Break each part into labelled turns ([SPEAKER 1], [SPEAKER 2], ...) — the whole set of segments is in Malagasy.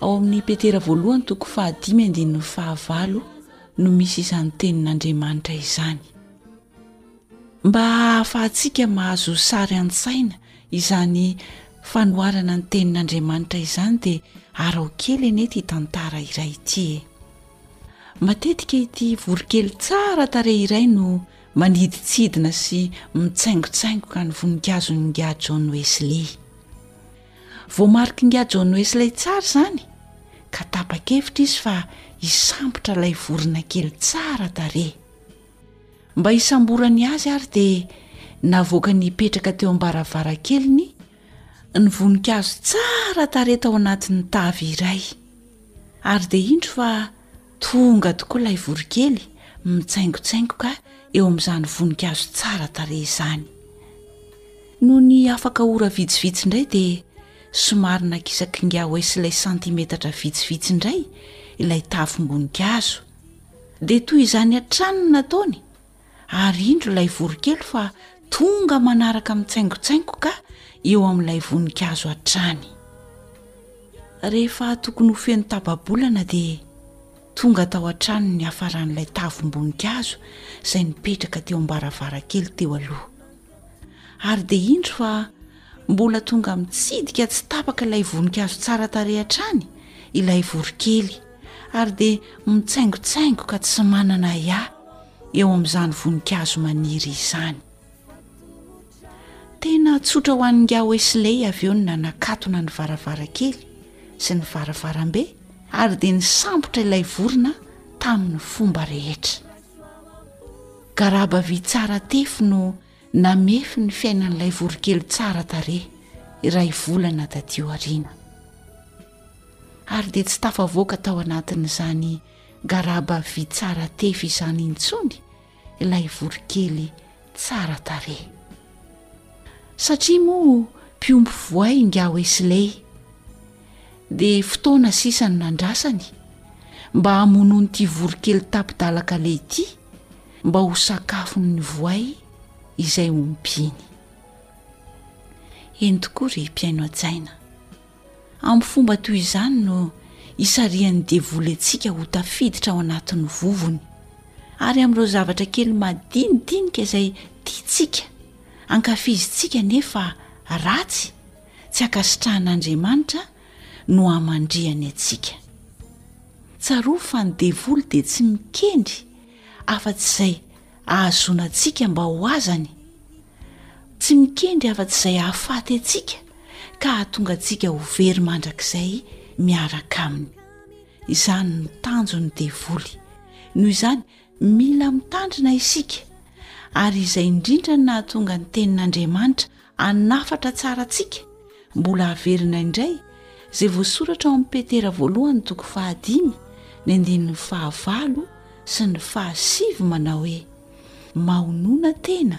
[SPEAKER 1] Ao amin'ny Petera voalohany toko fahadimy andininy fahavalo no misy izany tenin'Andriamanitra izany. Mba hahafahantsika mahazo sary an-tsaina izany fanoharana ny tenin'Andriamanitra izany dia arao kely anie ity tantara iray ity e. Matetika ity voronkely tsara tarehy iray no maniditsidina sy mitsaingotsaingoka ny voninkazon'ingahy John Wesley. Voamarikin'ingahy John Wesley tsara izany, ka tapa-kevitra izy fa hisambotra ilay vorona kely tsara tarehy. Mba hisamborany azy ary dia navoakany hipetraka teo am-baravarankeliny ny voninkazo tsara tarehy tao anatin'ny tavy iray. Ary dia indro fa Tonga tokoa ilay voronkely mitsaingotsaingoka eo amin'izany voninkazo tsara tarehy izany. Nony afaka ora vitsivitsy indray dia somary nakisakinga ho eslay santimetatra vitsivitsy indray ilay tavim-boninkazo. Dia toy izany hatrany ny nataony ary indro ilay voronkely fa tonga manaraka mitsaingotsaingoka eo amin'ilay voninkazo hatrany rehefa tokony ho feno tababolana dia tonga tao an-trano ny hafaran'ilay tavim-boninkazo izay nipetraka teo am-baravarakely teo aloha ary dia indro fa Mbola tonga mitsidika tsy tapaka ilay voninkazo tsara tarehy hatrany ilay voronkely ary dia mitsaingotsaingoka tsy manana ahiahy eo amin'izany voninkazo maniry izany. Tena tsotra ho an'ingahy Wesley avy eo ny nanakatona ny varavarankely sy ny varavarambe ary dia nisambotra ilay vorona tamin'ny fomba rehetra. Garaba vy tsara tefy no Namefy ny fiainan'ilay voronkely tsara tarehy iray volana taty aoriana, ary dia tsy tafavoaka tao anatin'izany garaba vy tsara tefy izany intsony ilay voronkely tsara tarehy. Satria moa mpiompy voay i Nga Wesley, dia fotoana sisa no nandrasany mba hamonoan'ity voronkely tapi-dalakale ity, mba ho sakafon'ny voay izay ompiany. Eny tokoa ry mpihaino an-tsaina, amin'ny fomba toy izany no isarihan'ny devoly antsika ho tafiditra ao anatin'ny vovony, ary amin'ireo zavatra kely madinidinika izay tiantsika, ankafizintsika nefa ratsy, tsy ankasitrahan'Andriamanitra, no hamandrihany antsika. Tsarovy fa ny devoly dia tsy mikendry afa-tsy izay ahazoana antsika mba ho azany. Tsy mikendry afa-tsy izay hahafaty antsika ka hahatonga antsika ho very mandrakizay miaraka aminy. Izany no tanjon'ny devoly. Noho izany, mila mitandrina isika, ary izay indrindra no nahatonga ny Tenin'Andriamanitra hanafatra tsara antsika mbola haverina indray izay voasoratra ao amin'ny petera voalohany toko fahadimy ny andinin'ny fahavalo sy ny fahasivy manao hoe mahonona tena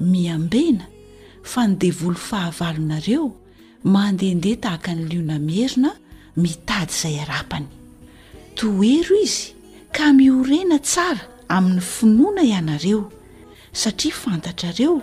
[SPEAKER 1] miambena fa ny devoly fahavalonareo mandehandeha tahaka ny liona mierina mitady izay arapany toero izy ka miorena tsara amin'ny finoana ianareo satria fantatrareo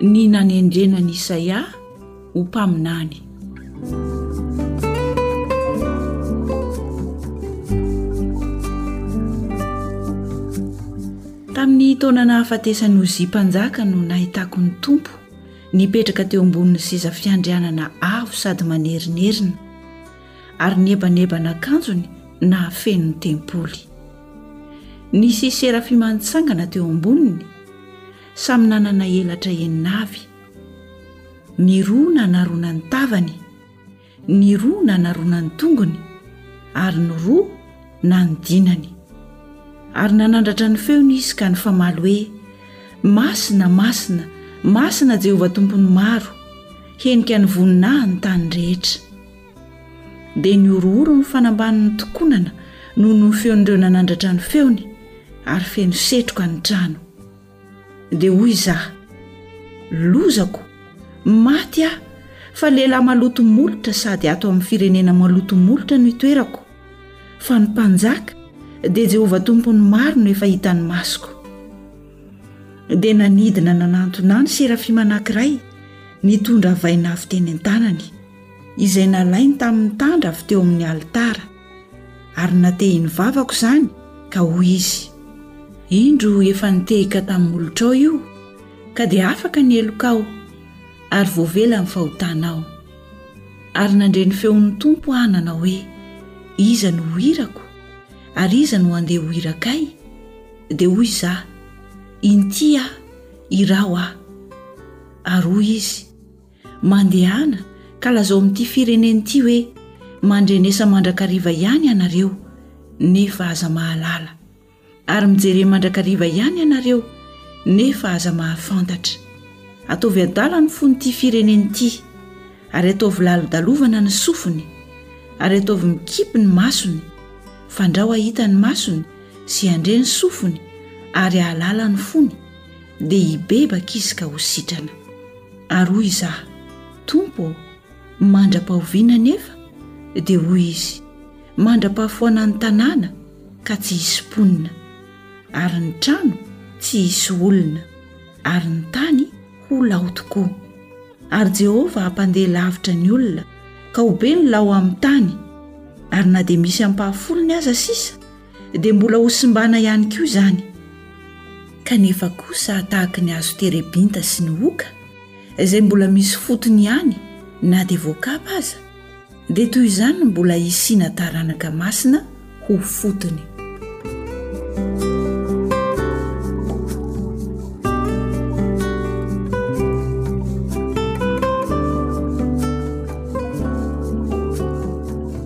[SPEAKER 2] ny nanendrena ny
[SPEAKER 1] isaia ho mpaminany tamin'ny taona nahafatesan'ny ozi mpanjaka no nahitako ny tompo nipetraka teo ambonin'ny siza fiandrianana avo sady manerinerina ary niebanebana kanjony nahafenony tempoly Nisy serafima nitsangana teo amboniny, samy nanana elatra enina avy. Ny roa nanarona ny tavany, ny roa nanarona ny tongony, ary ny roa nanodinany. Ary nanandratra ny feony izy ka nifamaly hoe, Masina, masina, masina Jehovah Tompon'ny maro, henika ny voninahiny tany rehetra. dia nihorohoro ny fanambanin'ny tokonana noho ny feon'ireo nanandratra ny feony ary feno setroka ny trano dia hoy izaho lozako maty aho fa lehilahy maloto molotra sady ato amin'ny firenena maloto molotra no itoerako fa ny mpanjaka dia jehovah tompony maro no efa hitan'ny masoko dia nanidina nanantona any serafima anankiray nitondra vaina avy teny an-tanany izay nalainy tamin'ny tandra avy teo amin'ny alitara, ary natehin'ny vavako izany, ka hoy izy, Indro efa nitehika tamin'ny molotrao io, ka dia afaka ny helokao, ary voavela ny fahotanao. Ary nandre ny feon'ny Tompo aho nanao hoe, Iza no ho irako? Ary iza no handeha ho irakay? Dia hoy izaho, Inty aho, iraho aho. Ary hoy izy, Mandehana, ka lazao amin'ity firenena ity hoe, Mandrenesa mandrakariva ihany ianareo, nefa aza mahalala. Ary mijere mandrakariva ihany ianareo, nefa aza mahafantatra. Ataovy adala ny fon'ity firenena ity, ary ataovy lalodalovana ny sofiny, ary ataovy mikipy ny masony, fandrao hahita ny masony sy handre ny sofiny ary hahalala ny fony, dia hibebaka izy ka ho sitrana. Ary hoy izaho, Tompo ô,
[SPEAKER 2] mandra-pahoviana anefa? Dia hoy izy, Mandra-pahafoanan'ny tanàna ka tsy hisy mponina, ary ny trano tsy hisy olona, ary ny tany ho lao tokoa. Ary Jehovah hampandeha lavitra ny olona, ka ho be ny lao amin'ny tany, ary na dia misy ampahafolony aza sisa, dia mbola ho simbana ihany koa izany kanefa kosa tahaka ny azo terebinta sy ny hoka izay mbola misy fotony ihany na dia voakapa aza dia toy izany mbola hisiana taranaka masina ho fotony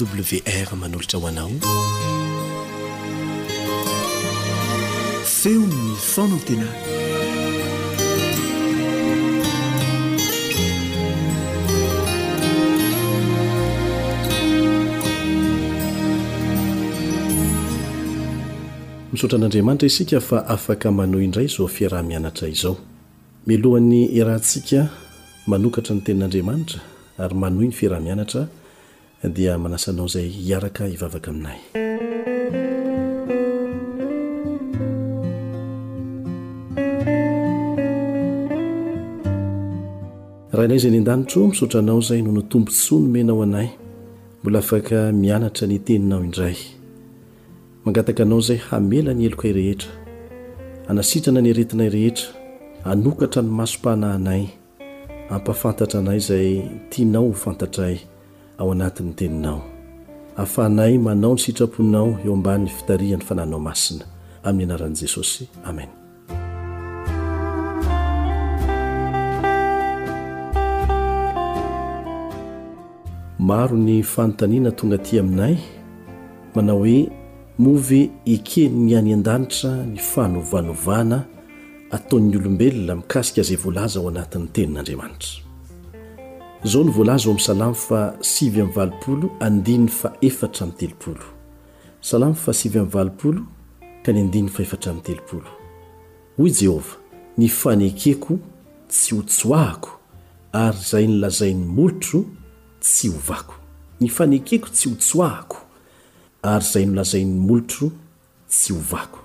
[SPEAKER 3] AWR manolotra ho anao feon'ny fanantenana misaotra an'Andriamanitra isika fa afaka manohy indray izao fiaraha-mianatra izao Mialohan'ny hiarahantsika manokatra ny Tenin'Andriamanitra ary manohy ny fiaraha-mianatra dia manasa anao izay hiaraka hivavaka aminay. Rainay izay any an-danitra ô, misaotra anao izay noho ny tombontsoa nomenao anay. Mbola afaka mianatra ny Teninao indray. Mangataka anao izay hamela ny helokay rehetra, hanasitrana ny aretinay rehetra, hanokatra ny masom-panahinay, hampafantatra anay izay tianao ho fantatray ao anatin'ny Teninao. Afahanay manao ny sitraponao eo ambany fitarihan'ny Fanahinao Masina. Amin'ny anaran'i Jesosy. Amen. Maro ny fanontaniana tonga aty aminay manao hoe moa ve eken'ny any an-danitra ny fanovanovana ataon'ny olombelona mikasika izay voalaza ao anatin'ny tenin'Andriamanitra. Izao no voalaza ao amin'ny Salamo faha sivy amby valopolo andininy faha efatra amby telopolo, Salamo fahasivy amby valopolo ka ny andininy fahefatra amby telopolo. Hoy Jehovah, Ny fanekeko tsy hotsoahako, ary izay nolazain'ny molotro tsy hovako. Ny fanekeko tsy hotsoahako, ary izay nolazain'ny molotro tsy hovako.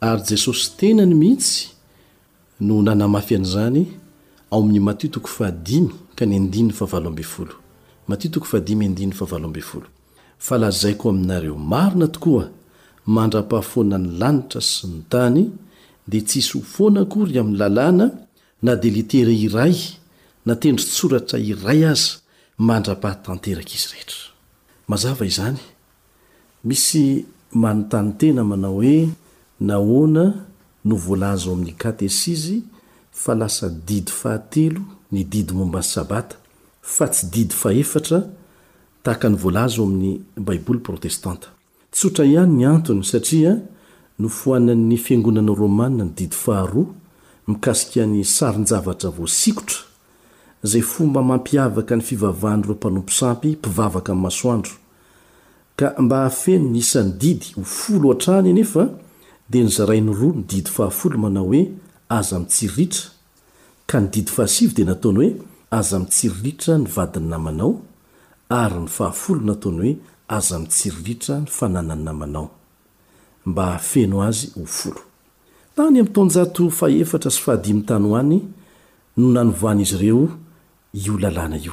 [SPEAKER 3] Ary Jesosy tenany mihitsy no nanamafy an'izany ao amin'ny Matio toko fahadimy ka ny andininy fahavalo ambin'ny folo. Matio toko fahadimy andininy fahavalo ambin'ny folo. Fa lazaiko aminareo, marina tokoa, mandra-pahafoana ny lanitra sy ny tany, dia tsy hisy ho foana akory amin'ny lalàna na dia litera iray na tendron-tsoratra iray aza mandra-pahatanterak'izy rehetra. Mazava izany? Misy manontany tena manao hoe nahoana no voalaza ao amin'ny katesizy fa lasa didy fahatelo ny didy momba ny Sabata, fa tsy didy fahefatra tahaka ny voalaza ao amin'ny Baiboly protestanta. Tsotra ihany ny antony, satria nofoanan'ny Fiangonana Romana ny didy faharoa mikasika ny sarin-javatra voasikotra, izay fomba mampiavaka ny fivavahan'ireo mpanompo sampy mpivavaka amin'ny masoandro, Ka mba hahafeno ny isan'ny didy ho folo hatrany anefa dia nozarainy roa ny didy fahafolo manao hoe Aza mitsiriritra, ka ny didy fahasivy dia nataony hoe Aza mitsiriritra ny vadin'ny namanao, ary ny fahafolo nataony hoe Aza mitsiriritra ny fananan'ny namanao. Mba hahafeno azy ho folo. Tany amin'ny taonjato fahefatra sy fahadimy tany ho any no nanovan'izy ireo io lalàna io.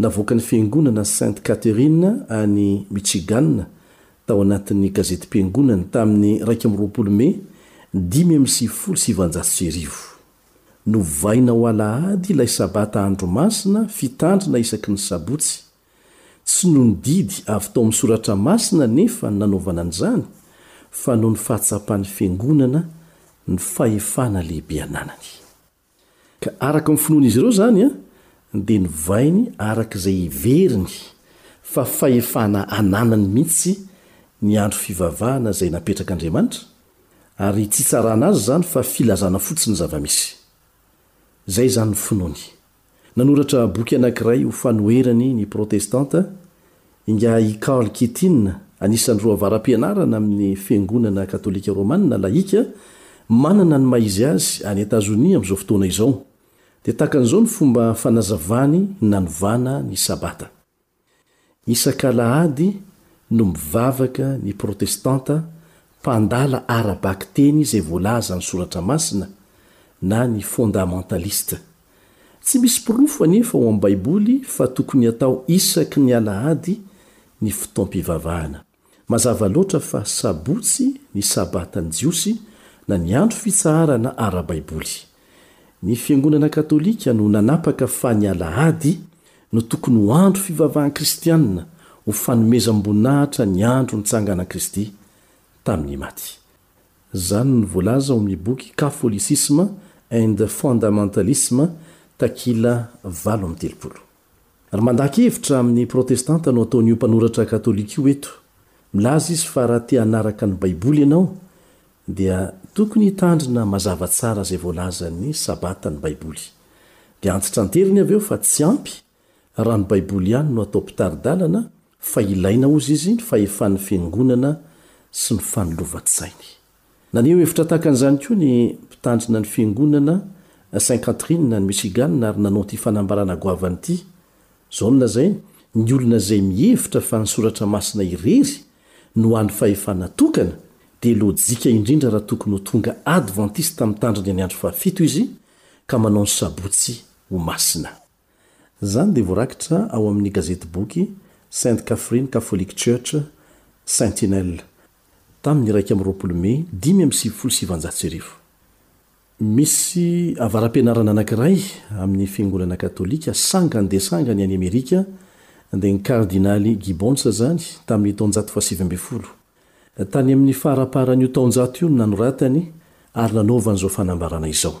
[SPEAKER 3] Navoakan'ny Fiangonana Sainte Catherine any Michigan, tao anatin'ny Gazetim-piangonany, tamin'ny iraika amby roapolo May dimy amby sivifolo sy sivinjato sy arivo. Novaina ho Alahady ilay Sabata andro masina fitandrina isaky ny Sabotsy. Tsy noho ny didy avy tao amin'ny Soratra Masina anefa ny nanaovana an'izany, fa noho ny fahatsapan'ny Fiangonana ny fahefana lehibe ananany. Ka araka ny finoan'izy ireo izany dia novainy araka izay heveriny fa fahefana ananany mihitsy ny andro fivavahana izay napetrak'Andriamanitra, ary tsy hitsarana azy izany fa filazana fotsiny ny zava-misy. Izay izany ny finoany. Nanoratra boky anankiray ho fanoherany ny Protestanta, ingahy i Karl Kittin, anisan'ny roa avara-pianarana amin'ny Fiangonana Katolika Romana, lahika, manana ny maha izy azy any Etazonia amin'izao fotoana izao. Dia tahaka an'izao ny fomba fanazavany nanovana ny Sabata. Isak'alahady no mivavaka ny protestanta mpandala ara-bakiteny izay voalazan'ny soratra masina na ny fondamentaliste. Tsy misy porofo anefa ao amin'ny baiboly fa tokony atao isaky ny alahady ny fotoam-pivavahana. Mazava loatra fa Sabotsy ny Sabatan'ny Jiosy na ny andro fitsaharana ara-baiboly. Ny Fiangonana Katolika no nanapaka fa ny Alahady no tokony ho andro fivavahan'ny Kristianina ho fanomezam-boninahitra ny andro nitsanganan'i Kristy tamin'ny maty. Izany no voalaza ao amin'ny boky Catholicism and Fundamentalism, takila valo amby telopolo. Ary mandan-kevitra amin'ny Protestanta no ataon'io mpanoratra Katolika io eto. Milaza izy fa raha te hanaraka ny Baiboly ianao, dia tokony hitandrina mazava tsara izay voalazan'ny Sabata ny Baiboly. Dia antitranteriny avy eo fa tsy ampy raha ny Baiboly ihany no atao mpitari-dalana, fa ilaina, hozy izy, ny fahefan'ny Fiangonana sy ny fanolovan-tsainy. Naneho hevitra tahaka an'izany koa ny mpitandrina ny Fiangonana Saint Catherine any Michigan ary nanao ity fanambarana goavana ity, izao no lazainy, Ny olona izay mihevitra fa ny Soratra Masina irery no an'ny fahefana tokana dia lojika indrindra raha tokony ho tonga Advantista Mitandrina ny Andro Fahafito izy ka manao ny Sabotsy ho masina. Izany dia voarakitra ao amin' ny gazetiboky Saint Catherine Catholic Church Sentinel tamin' ny iraika amby roapolo Mey dimy amby sivifolo sy sivanjato sy arivo. Misy avara-pianarana anankiray amin' ny Fiangonana katôlika sangany dia sangany any Amerika, dia ny kardinaly Gibbons izany tamin' ny taonjato fahasivy ambin'ny folo. Tany amin' ny faramparan' io taonjato io no nanoratany ary nanaovany izao fanambarana izao.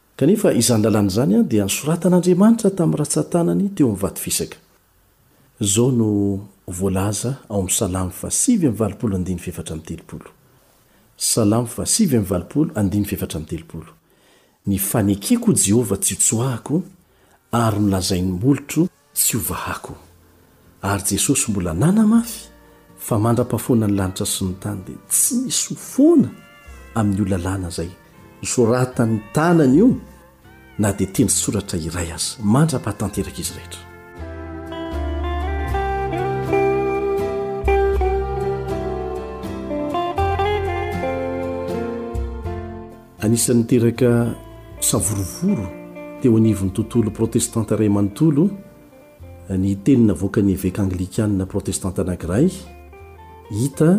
[SPEAKER 3] Kanefa izany lalàna izany dia nosoratan'Andriamanitra tamin'ny ratsan-tanany teo amin'ny vato fisaka. Izao no voalaza ao amin'ny Salamo faha sivy amby valopolo andininy f'efatra amby telopolo. Salamo faha sivy amby valopolo andininy f'efatra amby telopolo, Ny fanekeko ho Jehovah tsy hotsoahako, ary nolazain'ny molotro Tsy ho vahako. Ary Jesosy mbola nanamafy fa mandra-pahafoana ny lanitra sy ny tany dia tsy misy ho foana amin'io lalàna izay nosoratan'ny tanany io na dia teny sy soratra iray aza. Mandra-pahatanteraka izy rehetra. Anisan'ny niteraka savorovoro teo anivon'ny tontolo protestanta iray manontolo ny teny navoakan'ny eveka anglikana protestanta anankiray, hita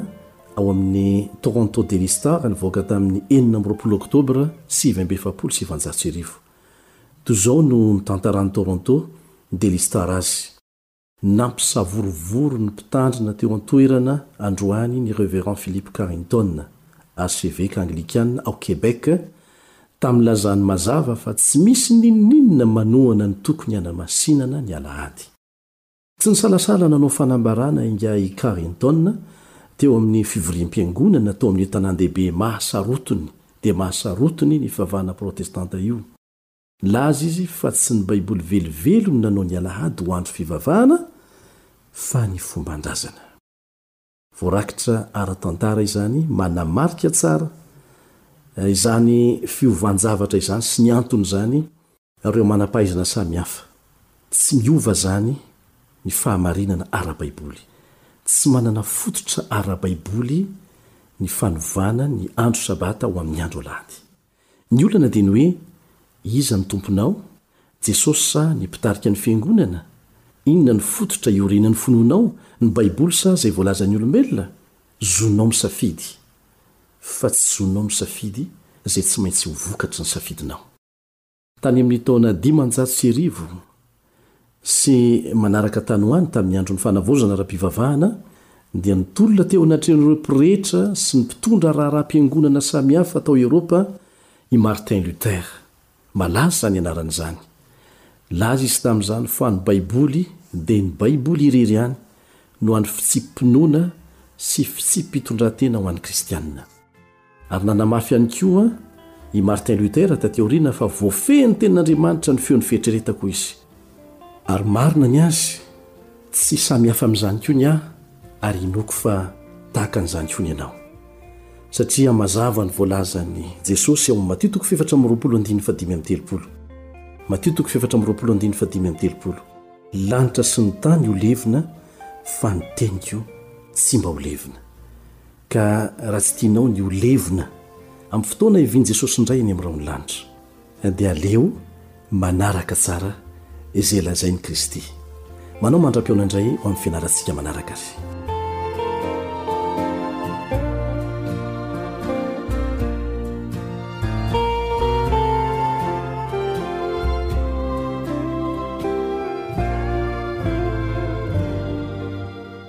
[SPEAKER 3] ao amin'ny Toronto Daily Star nivoaka tamin'ny enina amby roapolo Oktobra sivy amby efapolo sy efajato sy arivo. Toy izao no nitantaran'ny Toronto Daily Star azy. Nampisavorovoro ny Mpitandrina teo an-toerana androany ny Reverend Philip Carrington, Archeveka Anglikana ao Québec, tamin'ny lazany mazava fa tsy misy n'inon'inona manohana ny tokony hanamasinana ny Alahady. Tsy nisalasala nanao fanambarana ingahy i Carrington teo amin'ny fivoriam-piangonana tao amin'io tanàn-dehibe mahasarotiny dia mahasarotiny ny fivavahana protestanta io, Nilaza izy fa tsy ny Baiboly velively no nanao ny Alahady ho andro fivavahana fa ny fomban-drazana. Voarakitra ara-tantara izany manamarika tsara izany fiovan-javatra izany sy ny anton'izany ireo manam-pahaizana samihafa. Tsy miova izany ny fahamarinana ara-baiboly. Tsy manana fototra ara-baiboly ny fanovana ny andro Sabata ho amin'ny andro Alahady. Ny olana dia ny hoe, Iza ny Tomponao? Jesosy sa ny mpitarika ny Fiangonana? Inona no fototra iorenan'ny finoanao, ny Baiboly sa izay voalazan'ny olombelona? Zonao misafidy. Fa tsy zonao misafidy izay tsy maintsy ho vokatry ny safidinao. Tany amin' ny taona dimanjato sy arivo sy manaraka tany ho any, tamin' ny Andron' ny Fanavaozana ara-pivavahana, dia nitolona teo anatrehan' ireo pretra sy ny mpitondra raharaham-piangonana samihafa tao Eorôpa i Martin Luther. Malaza izany anarana izany. Nilaza izy tamin' izany fa ny Baiboly dia ny Baiboly irery ihany no andry fitsipi-pinoana sy fitsipi-pitondran-tena ho an'ny Kristiana. Ary nanamafy ihany koa i Martin Luther tatỳ aoriana fa voafehin'ny tenin'Andriamanitra ny feon'ny fieritreretako izy. Ary marina ny azy, tsy samy hafa amin'izany koa ny ahy, ary hinoako fa tahaka an'izany koa ny ianao. Satria mazava ny voalazan'i Jesosy ao amin'ny Matio toko fahefatra amby roapolo andininy fahadimy amby telopolo. Matio toko fahefatra amby roapolo andininy fahadimy amby telopolo. Lanitra sy ny tany ho levona, fa ny teniko tsy mba ho levona. Ka raha tsy tianao ny ho levona amin'ny fotoana hiavian'i Jesosy indray any amin'ny rahon'ny lanitra, dia aleo manaraka tsara izay lazain'i Kristy. Manao mandra-pihaona indray ho amin'ny fianarantsika manaraka
[SPEAKER 1] ary.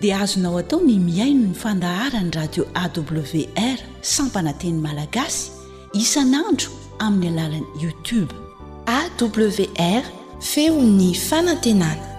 [SPEAKER 1] dia azonao atao ny mihaino ny fandaharan'ny radio awr sampana teny malagasy isan'andro amin'ny alalan'ny youtube
[SPEAKER 2] awr feon'ny fanantenana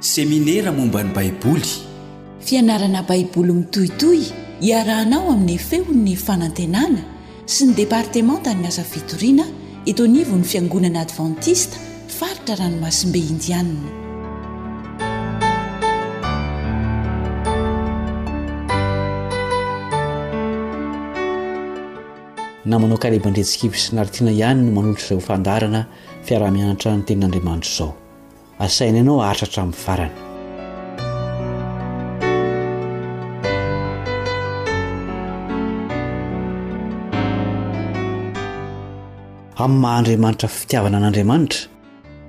[SPEAKER 4] Seminera momba ny Baiboly.
[SPEAKER 1] Fianarana Baiboly mitohitohy iarahanao amin'ny Feon'ny Fanantenana sy ny Departemantan'ny Asa Fitoriana eto anivon'ny Fiangonana Advantista Faritra ranomasimbe Indianina.
[SPEAKER 5] Namanao Caleb Andriantsikivo sy Naritiana ihany no manolotra izao fandaharana fiaraha-mianatra ny tenin'Andriamanitra izao. Asaina ianao haharitra hatramin'ny farany. Amin'ny maha Andriamanitra fitiavana an'Andriamanitra,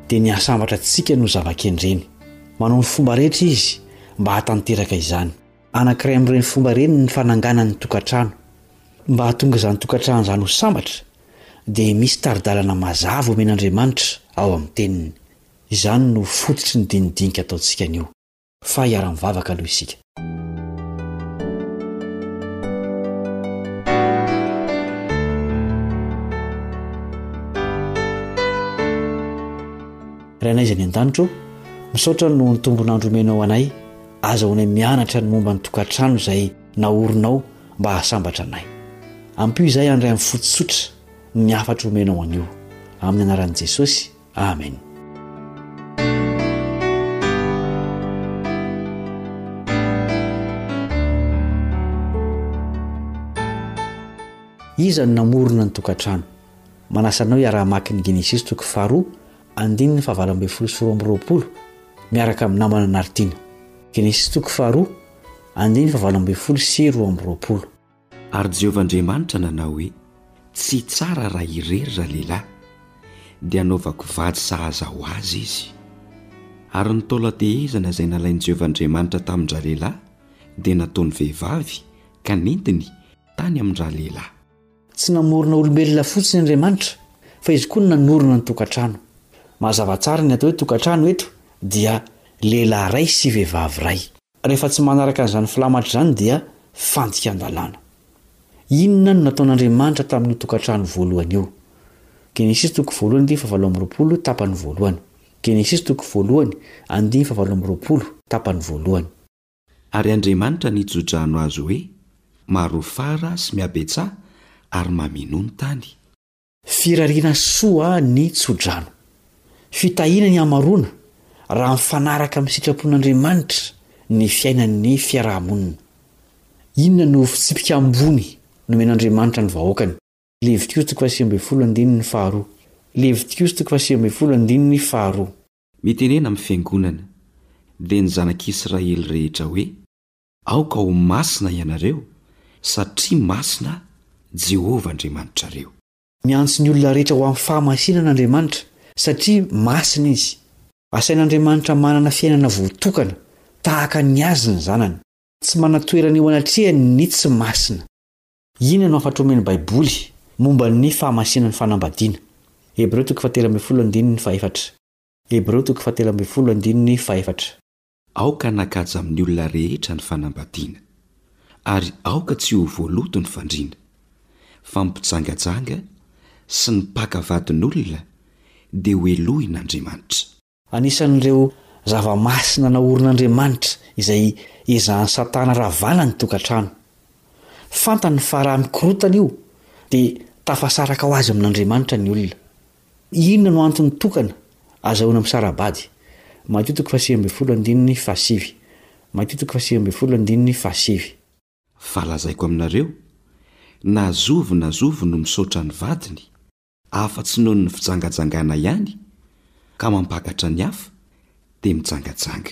[SPEAKER 5] dia ny hahasambatra antsika no zava-kendreny. Manao ny fomba rehetra izy mba hahatanteraka izany. Anankiray amin'ireny fomba ireny ny fananganany ny tokantrano. Mba hahatonga izany tokantrano izany ho sambatra, dia misy tari-dalana mazava omen'Andriamanitra ao amin'ny Teniny. Izany no fototry ny dinidinika ataontsika anio. fa hiara-mivavaka aloha isika. Rainay izay any an-danitra ô, misaotra noho ny tombon'andro omenao anay, azahoanay mianatra ny momba ny tokantrano izay naorinao mba hahasambatra anay. Ampio izahay handray amin'ny fotosotra ny hafatra omenao anio. Amin'ny anaran'i Jesosy. Amen. Iza no namorona ny tokantrano? Manasa anao hiara-hamaky ny Genesisy toko faharoa andininy fahavalo ambin'ny folo sy roa amby roapolo miaraka amin'ny namana anaritiana. Genesisy toko faharoa andininy fahavalo ambin'ny folo sy roa amby roapolo.
[SPEAKER 4] Ary Jehovah Andriamanitra nanao hoe, Tsy tsara raha irery ralehilahy, dia hanaovako vady sahaza ho azy izy. Ary ny taolan-tehezana izay nalain'i Jehovah Andriamanitra tamin-dralehilahy dia nataony vehivavy ka nentiny tany amin-dralehilahy.
[SPEAKER 5] Tsy namorona olombelona fotsiny Andriamanitra fa Izy koa no nanorina ny tokantrano. Mazava tsara ny atao hoe tokantrano eto dia lehilahy iray sy vehivavy iray. Rehefa tsy manaraka an'izany filamatra izany dia fandikan-dalàna. Inona no nataon'Andriamanitra tamin'io tokantrano voalohany io? Genesisy toko voalohany andininy fahavalo amby roapolo, tapany voalohany. Genesisy toko voalohany, andininy fahavalo amby roapolo, tapany voalohany.
[SPEAKER 4] Ary Andriamanitra nitso-drano azy hoe, Marofara sy mihabetsaha, ary mameno ny tany.
[SPEAKER 5] Firariana soa ny tsodrano. Fitahiana ny hamaroana raha mifanaraka amin'ny sitrapon'Andriamanitra ny fiainan'ny fiaraha-monina. Inona no fitsipika ambony nomen'Andriamanitra ny vahoakany? Levitiosy toko fahasivy ambin'ny folo andininy faharoa Levitiosy toko fahasivy ambin'ny folo andininy faharoa.
[SPEAKER 4] Mitenena amin'ny fiangonana dia ny zanak'Israely rehetra hoe. Aoka ho masina ianareo, satria masina Jehovah Andriamanitrareo.
[SPEAKER 5] Miantso ny olona rehetra ho amin'ny fahamasinana Andriamanitra, satria masina izy. Asain'Andriamanitra manana fiainana voatokana, tahaka ny azy ny zanany. Tsy manan-toerana eo anatrehany ny tsy masina. Inona no hafatra omen'ny Baiboly momba ny fahamasinan'ny fanambadiana? Hebreo toko fahatelo ambin'ny folo andininy fahefatra. Hebreo toko fahatelo ambin'ny folo andininy fahefatra.
[SPEAKER 4] Aoka hanakaja amin'ny olona rehetra ny fanambadiana, ary aoka tsy ho voaloto ny fandriana, fa ny mpijangajanga sy ny mpaka vadin'olona dia hohelohin'Andriamanitra.
[SPEAKER 5] Anisan'ireo zava-masina naorin'Andriamanitra izay ezahan'i Satana ravana ny tokantrano. Fantany fa raha mikorotana io dia tafasaraka ho azy amin'Andriamanitra ny olona. Inona no antony tokana azahoana misara-bady? Maitio toko fahasivy ambin'ny folo andininy fahasivy Maitio toko fahasivy ambin'ny folo andininy fahasivy.
[SPEAKER 4] Fa lazaiko aminareo, na zovy na zovy no misaotra ny vadiny, afa-tsy noho ny fijangajangana ihany, ka mampakatra ny hafa, dia mijangajanga.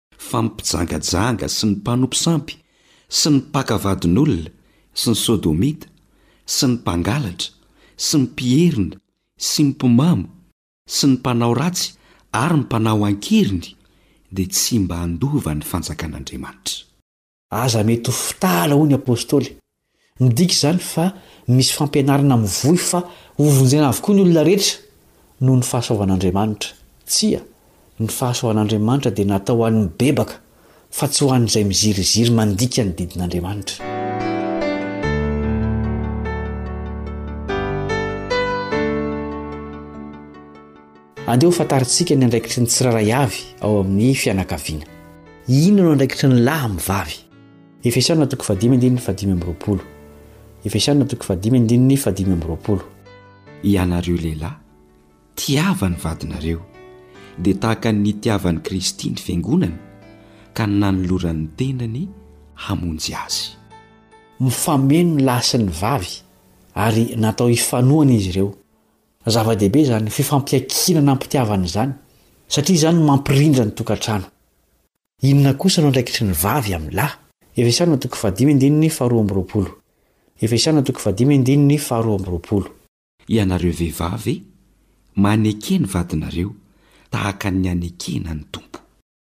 [SPEAKER 4] fa ny
[SPEAKER 5] mpijangajanga sy ny
[SPEAKER 4] mpanompo sampy sy ny mpaka vadin'olona sy ny sodomita sy ny mpangalatra sy ny mpierina sy ny mpimamo sy ny mpanao ratsy ary ny mpanao an-keriny dia tsy mba handova ny fanjakan'Andriamanitra.
[SPEAKER 5] Aza mety ho fitala, hoy ny apostoly. Midika izany fa misy fampianarana mivoy fa hovonjena avokoa ny olona rehetra noho ny fahasoavan'Andriamanitra? Tsia, ny fahasoavan'Andriamanitra dia natao ho an'ny bebaka fa tsy ho an'izay miziriziry mandika ny didin'Andriamanitra. Andeha hofantarintsika ny andraikitry ny tsirairay avy ao amin'ny fianakaviana. Inona no andraikitry ny lahy amin'ny vavy? Efesiana toko fahadimy andininy fahadimy amby roapolo. Efesiana toko fahadimy andininy fahadimy amby roapolo.
[SPEAKER 4] Ianareo lehilahy, tiava ny vadinareo, dia tahaka ny nitiavan'i Kristy ny fiangonana, ka nanolorany ny tenany hamonjy azy.
[SPEAKER 5] Mifameno ny lahy sy ny vavy, ary natao hifanohana izy ireo. Zava-dehibe izany fifampiankinana amim-pitiavana izany, satria izany no mampirindra ny tokantrano. Inona kosa no andraikitry ny vavy amin'ny lahy? Efesiana toko fahadimy andininy faharoa amby roapolo Efesiana toko fahadimy andininy faharoa amby roapolo.
[SPEAKER 4] Ianareo vehivavy, maneke ny vadinareo, tahaka ny anekena ny Tompo.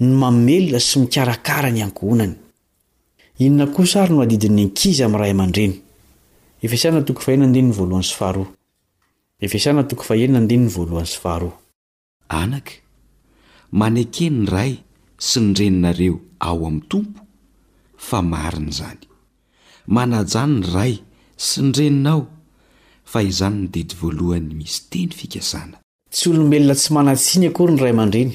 [SPEAKER 5] no
[SPEAKER 4] mamelona
[SPEAKER 5] sy mikarakara ny ankohonany. Inona kosa ary no adidin'ny ankizy amin'ny ray aman-dreny? Efesana toko fahenina andininy voalohany sy faharoa Efesana toko fahenina andininy voalohany sy faharoa.
[SPEAKER 4] Anaka, maneke ny ray sy ny reninareo ao amin'ny Tompo, fa marina izany. Manajà ny ray sy ny reninao, fa izany no didy voalohany misy teny fikasana.
[SPEAKER 5] Tsy olombelona tsy manan-tsiny akory ny ray aman-dreny,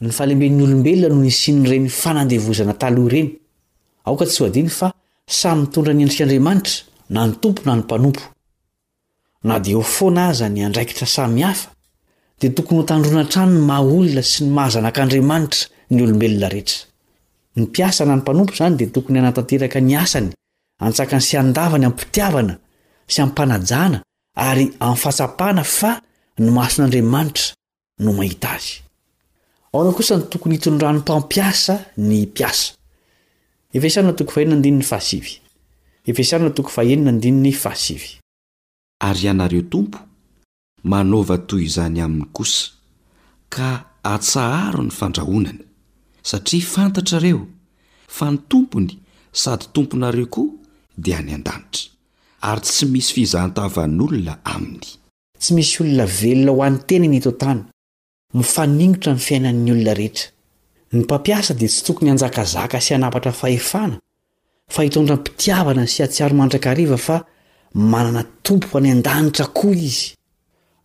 [SPEAKER 5] Ny fahalemben'ny olombelona no nisian'ireny fanandevozana taloha ireny. Aoka tsy ho adino fa samy mitondra ny endrik'Andriamanitra na ny Tompo na ny mpanompo. Na dia eo foana aza ny andraikitra samy hafa, dia tokony hotandroina hatrany ny maha olona sy ny maha zanak'Andriamanitra ny olombelona rehetra. Ny mpiasa na ny mpanompo izany dia tokony hanatanteraka ny asany antsakany sy andavany am-pitiavana sy am-panajana ary am-fahatsapana fa ny mason'Andriamanitra no mahita azy. Ahoana kosa no tokony hitondran'ny mpampiasa ny mpiasa? Efesiana toko fahenina andininy fahasivy. Efesiana toko fahenina andininy fahasivy.
[SPEAKER 4] Ary ianareo tompo, manaova toy izany aminy kosa, ka atsaharo ny fandrahonany, satria fantatrareo fa ny Tompony sady Tomponareo koa dia any an-danitra, ary tsy misy fizahan-tavan'olona aminy.
[SPEAKER 5] Tsy misy olona velona ho an'ny tenany eto an-tany. Mifaningotra ny fiainan'ny olona rehetra. Ny mpampiasa dia tsy tokony hanjakazaka sy hanapatra fahefana, fa hitondra am-pitiavana sy hahatsiaro mandrakariva fa manana Tompo any an-danitra koa izy.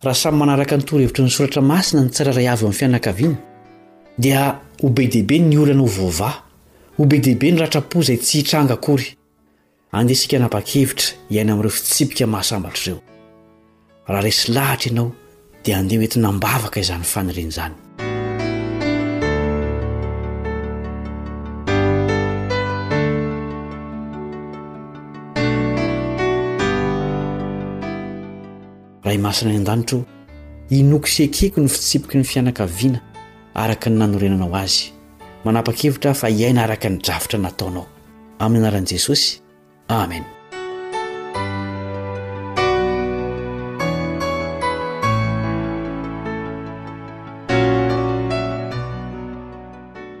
[SPEAKER 5] Raha samy manaraka ny torohevitry ny Soratra Masina ny tsirairay avy ao amin'ny fianakaviana, dia ho be dia be ny olana ho voavaha, ho be dia be ny ratra-po izay tsy hitranga akory. Andeha isika hanapa-kevitra hiaina amin'ireo fitsipika mahasambatra ireo. Raha resy lahatra ianao, dia andeha ho entina am-bavaka izany faniriana izany. Ray masina any an-danitra ô, inoako sy ekeko ny fitsipiky ny fianakaviana araka ny nanorenanao azy. Manapa-kevitra aho fa hiaina araka ny drafitra nataonao. amin'ny anaran'i Jesosy, amen.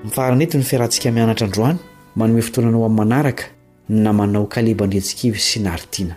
[SPEAKER 5] Mifarana eto ny fiarahantsika mianatra androany, manome fotoana anao amin'ny manaraka
[SPEAKER 2] ny namanao Kaleba Andriantsikivy sy Naritina.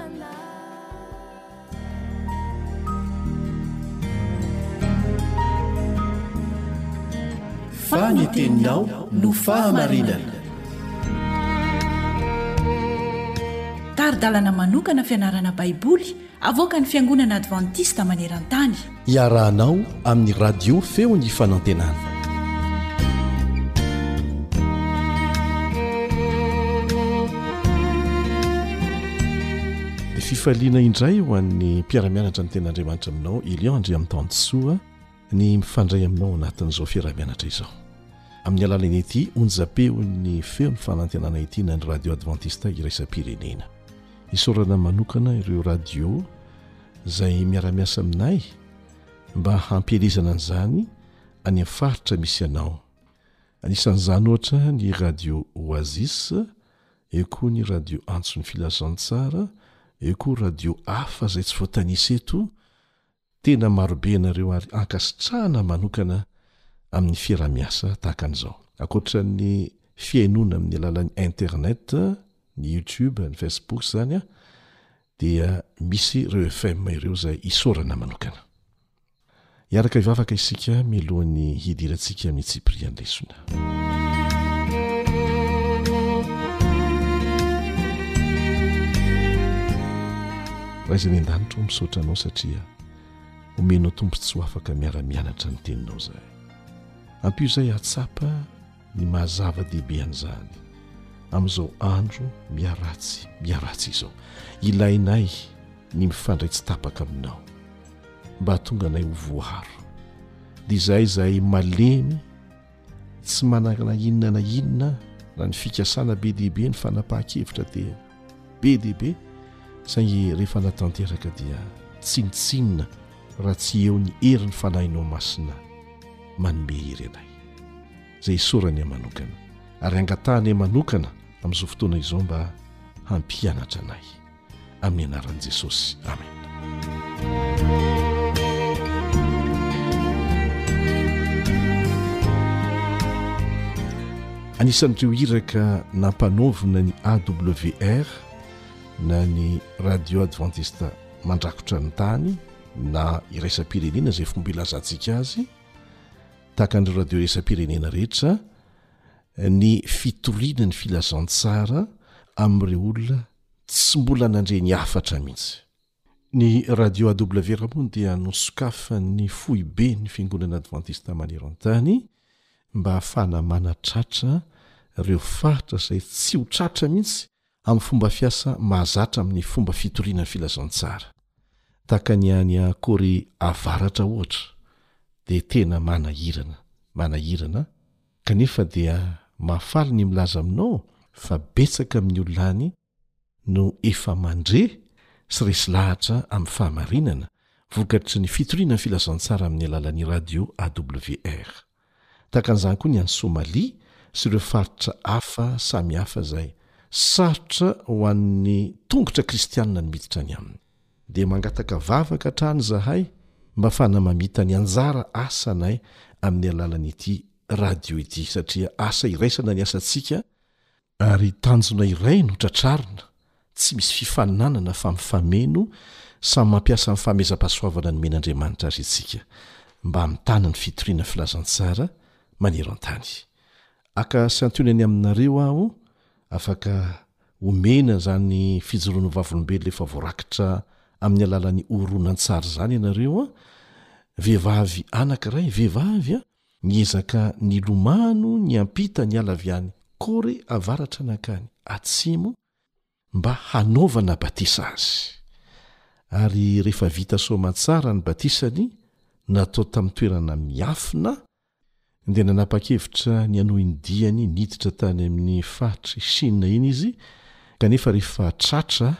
[SPEAKER 2] fa ny
[SPEAKER 3] teninao no fahamarinana
[SPEAKER 6] tari-dalana manokana fianarana baiboly avoaka ny fiangonana advantista maneran-tany
[SPEAKER 3] Iarahanao amin'ny radio feo ny fanantenana. Fifaliana indray ho an'ny mpiaramianatra ny ten'Andriamanitra aminao Elion Andriamitansoa ny mifandray aminao anatin'izao fiaramianatra izao. Amin'ny alalan'ny ity onjam-peon'ny feo ny fanantenana ity na ny radio advantista iraisam-pirenena. Isaorana manokana ireo radio izay miara-miasa aminay mba hampielezana an'izany any amin'ny faritra misy anao. Anisan'izany ohatra ny Radio Oasis, eo koa ny Radio Antson'ny Filazantsara, eo koa radio hafa izay tsy voatanisa eto. Tena marobe ianareo ary ankasitrahana manokana amin'ny fiaraha-miasa tahaka an'izao. Ankoatra ny fihainoana amin'ny alalan'ny internet, ny YouTube, ny Facebook izany, dia misy ireo FM ireo izay isaorana manokana. Hiaraka hivavaka isika mialohan'ny hidirantsika amin'ny tsipirian'ny lesona. raizany an-danitro misaotra anao satria omenao tompo tsy ho afaka miara-mianatra ny teninao zahay ampio izay atsapa Ny maha zava-dehibe an'izany amin'izao andro miharatsy miharatsy izao, ilainay ny mifandray tsy tapaka aminao mba hahatonga anay ho voaro, dia izahay izay malemy tsy manana inona na inona na ny fikasana be dia be ny fanapahan-kevitra dia. be dia be saingy rehefa natanteraka dia tsinontsinona raha tsy eo ny herin'ny fanahinao masina manome hery anay. Izay isaoranay manokana ary angatahanay manokana amin'izao fotoana izao mba hampianatra anay. Amin'ny anaran'i Jesosy. Amen. Anisan'ireo iraka nampanaovina ny AWR na ny radio adventiste mandrakotra ny tany na iraisam-pirenena izay fomba ilazantsika azy tahaka an'ireo radio iraisam-pirenena rehetra ny fitoriana ny filazantsara amin'ireo olona Tsy mbola nandre ny hafatra mihitsy. Ny Radio AW Ramony dia nosokafan'ny Foiben'ny Fiangonana Advantista Maneran-tany mba hahafahana manatratra ireo faritra izay tsy ho tratra mihitsy amin'ny fomba fiasa mahazatra amin'ny fomba fitoriana ny Filazantsara. Tahaka ny any Korea Avaratra ohatra dia tena manahirana, manahirana Kanefa dia mahafaly ny milaza aminao fa betsaka amin'ny olona any no efa mandre sy resy lahatra amin'ny fahamarinana vokatry ny fitoriana ny filazantsara amin'ny alalan'ny radio AWR. Tahaka an'izany koa ny any Somalia sy ireo faritra hafa samihafa izay sarotra ho an'ny tongotra kristianina ny miditra any aminy. dia mangataka vavaka hatrany izahay mba fanamamita ny anjara asanay amin'ny alalan'ity radio ity satria asa iraisana ny asantsika ary tanjona iray no tratrarina, tsy misy fifaninanana fa mifameno, samy mampiasa ny fahamezam-pahasoavana nomen'Andriamanitra azy isika mba hamitana ny fitoriana filazantsara maneran-tany. Aka santionany aminareo aho afaka Omena izany fijoroana vavolombelona efa voarakitra amin'ny alalan'ny horonantsary izany ianareo an! Vehivavy anankiray, vehivavy an! Niezaka nilomano niampita niala avy any Corée avaratra nankany atsimo mba hanaovana batisa azy. Ary rehefa vita soamantsara ny batisany, natao tamin'ny toerana miafina dia nanapa-kevitra ny hanohy ny diany niditra tany amin'ny faritr'i Shina iny izy, kanefa rehefa tratra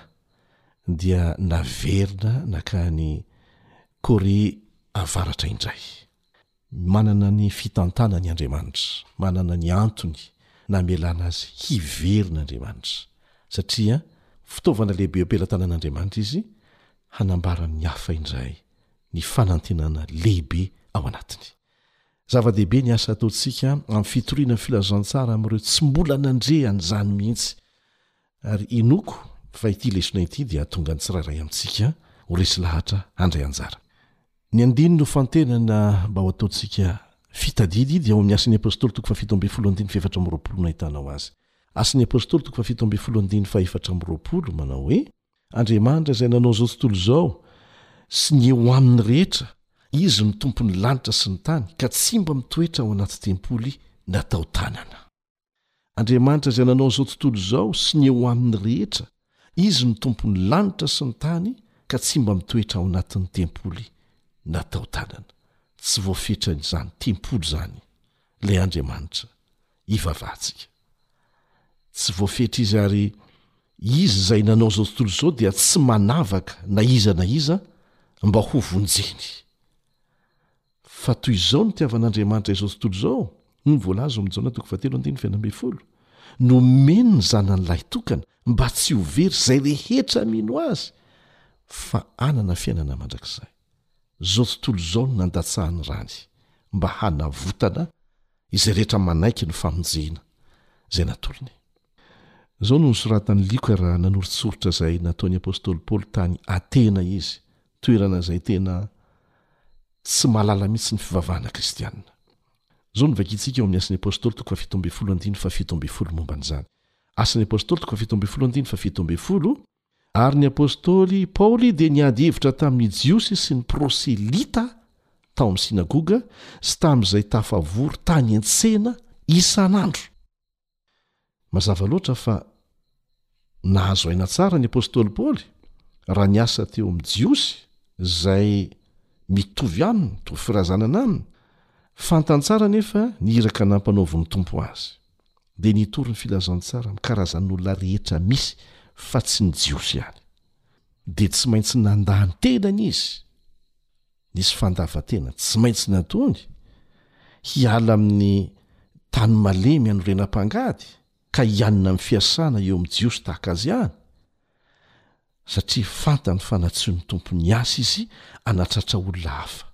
[SPEAKER 3] dia naverina nankany Korea Avaratra indray. Manana ny fitantanany Andriamanitra. Manana ny antony namelana azy hiverina Andriamanitra, satria fitaovana lehibe eo am-pelatanan'Andriamanitra izy hanambara amin'ny hafa indray ny fanantenana lehibe ao anatiny. Zava-dehibe ny asa ataontsika amin'ny fitoriana ny filazantsara amin'ireo tsy mbola nandre an'izany mihitsy, ary inoako fa ity lesona ity dia hahatonga ny tsirairay amintsika ho resy lahatra handray anjara. Ny andininy ho fantenana mba ho ataontsika fitadidy dia ao amin'ny Asan'ny Apostoly toko fahafito ambin'ny folo andininy fahefatra amby roapolo no ahitanao azy. Asan'ny Apostoly toko fahafito ambin'ny folo andininy fahefatra amby roapolo manao hoe. Andriamanitra izay nanao izao tontolo izao sy ny eo aminy rehetra, Izy no Tompon'ny lanitra sy ny tany ka tsy mba mitoetra ao anaty tempoly natao tanana. Andriamanitra izay nanao izao tontolo izao sy ny eo aminy rehetra, Izy no Tompon'ny lanitra sy ny tany ka tsy mba mitoetra ao anatin'ny tempoly natao tanana. Tsy voafetran'izany tempoly izany ilay Andriamanitra ivavahantsika. Tsy voafetra izy ary izy izay nanao izao tontolo izao dia tsy manavaka na iza na iza mba ho vonjeny. Fa toy izao ny tiavan'Andriamanitra izao tontolo izao, hoy ny voalaza ao amin'ny Jaona toko fahatelo andininy fahenina ambin'ny folo, nomeny ny Zanany lahitokana mba tsy ho very izay rehetra mino Azy fa hanana fiainana mandrakizay. izao tontolo izao no nandatsahany rany mba hanavotana izay rehetra manaiky ny famonjena izay natolony. Izao no nosoratan'i Lioka raha nanoritsoritra izay nataon'ny apostoly Paoly tany Atena izy, toerana izay tena tsy mahalala mihitsy ny fivavahana kristianina. Izao no vakintsika ao amin'ny Asan'ny Apostoly toko fahafito ambin'ny folo andininy fahafito ambin'ny folo momba an'izany. Asan'ny Apostoly toko fahafito ambin'ny folo andininy fahafito ambin'ny folo. Ary ny apostoly Paoly dia niady hevitra tamin'ny Jiosy sy ny proselyta tao amin'ny synagoga sy tamin'izay tafavory tany an-tsena isan'andro. Mazava loatra fa nahazo aina tsara ny apostoly Paoly raha niasa teo amin'ny Jiosy izay mitovy aminy, mitovy firazanana aminy. Fantany tsara anefa ny iraka nampanaovin'ny Tompo azy. dia nitory ny filazantsara amin'ny karazan'olona rehetra misy fa tsy ny Jiosy ihany. Dia tsy maintsy nandà ny tenany izy, nisy fandavan-tena tsy maintsy natony, hiala amin'ny tany malemy anorenam-pangady ka hianina amin'ny fiasana eo amin'ny Jiosy tahaka azy ihany, satria fantany fa nantsoin'ny Tompo niasa izy hanatratra olona hafa.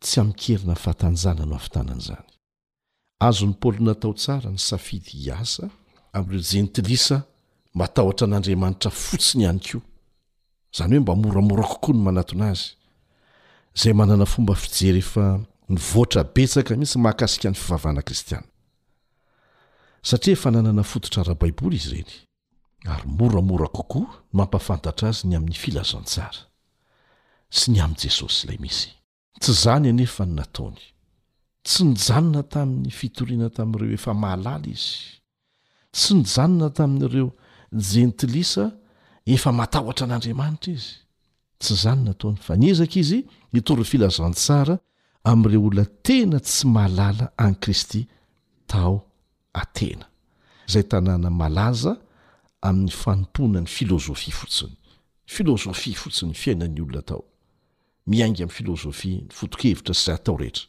[SPEAKER 3] Tsy amin-kerina fahatanjahana no ahavitana an'izany. Azon'i Paoly natao tsara ny safidy hiasa amin'ireo Jentilisa matahotra an'Andriamanitra fotsiny ihany koa, izany hoe mba moramora kokoa ny manatona azy, izay manana fomba fijery efa nivoatra betsaka mihitsy mahakasika ny fivavahana kristiana, satria efa nanana fototra ara-baiboly izy ireny. Ary moramora kokoa ny mampahafantatra azy ny amin'ny filazantsara sy ny amin'i Jesosy Ilay Mesia. Tsy izany anefa no nataony. Tsy nijanona tamin'ny fitoriana tamin'ireo efa mahalala izy. Tsy nijanona tamin'ireo Jentilisa efa matahotra an'Andriamanitra izy. Tsy izany no nataony, fa niezaka izy nitory filazantsara amin'ireo olona tena tsy mahalala an'i Kristy tao Atena, izay tanàna malaza amin'ny fanompoana ny filozofia fotsiny. Filozofia fotsiny fiainan'ny olona tao. miainga amin'ny filozofia, ny foto-kevitra sy izay atao rehetra.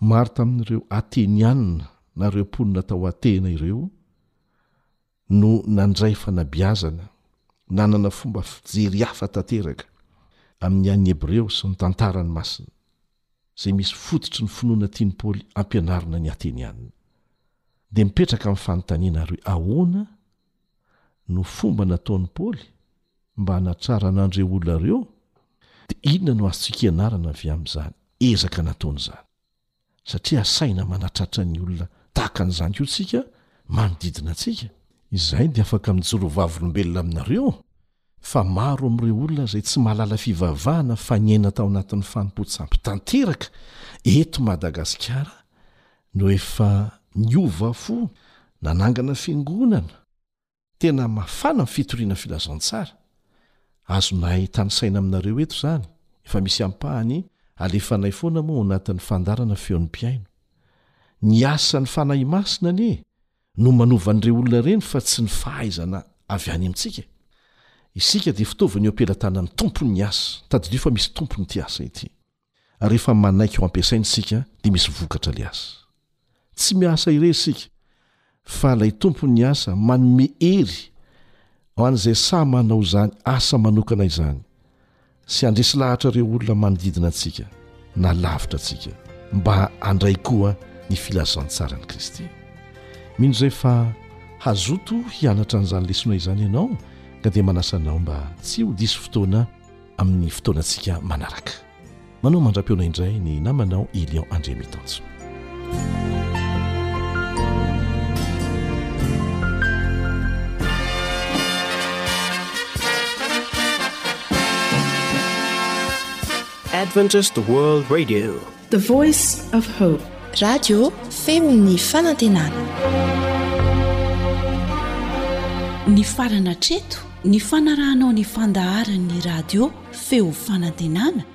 [SPEAKER 3] Maro tamin'ireo Ateniana na ireo mponina tao Atena ireo no nandray fanabeazana, nanana fomba fijery hafa tanteraka amin'ny an'ny Hebreo sy ny Tantarany masina, izay misy fototry ny finoana tian'i Paoly ampianarina ny Ateniana. Dia mipetraka ny fanontaniana ary hoe ahoana no fomba nataon'i Paoly mba hanatrarana an'ireo olona ireo, dia inona no azontsika ianarana avy amin'izany ezaka nataony izany? Satria asaina manatratra ny olona tahaka an'izany koa isika manodidina antsika. Izahay dia afaka mijoro vavolombelona aminareo. fa maro amin'ireo olona izay tsy mahalala fivavahana fa niaina tao anatin'ny fanompoan-tsampy tanteraka eto Madagasikara no efa niova fo, nanangana fiangonana, tena mafana amin'ny fitoriana filazantsara. Azonay tanisaina aminareo eto izany, efa misy ampahany alefanay foana moa ao anatin'ny fandaharana Feon'ny Mpihaino. Ny asan'ny Fanahy Masina anie no manova an'ireny olona ireny fa tsy ny fahaizana avy any amintsika. Isika dia fitaovana eo am-pelatanan'ny Tompony ny asa. Tadidio fa misy tompony ity asa ity. Ary rehefa manaiky ho ampiasaina isika dia misy vokatra ilay asa. Tsy miasa irery isika fa ilay Tompony ny asa manome hery ho an'izay sahy manao izany asa manokana izany. sy handresy lahatra ireo olona manodidina antsika na lavitra antsika mba handray koa ny filazantsaran'i Kristy. Mino izay fa hazoto hianatra an'izany lesona izany ianao ka dia manasa anao mba tsy ho diso fotoana amin'ny fotoanantsika manaraka. Manao mandra-pihaona indray ny namanao Elion Andriamitanjo.
[SPEAKER 7] Adventist World Radio,
[SPEAKER 6] the voice of hope.
[SPEAKER 8] Radio femon'ny fanantenana.
[SPEAKER 1] Ny farana treto ny fanarahanao ny fandaharan'ny radio feo fanantenana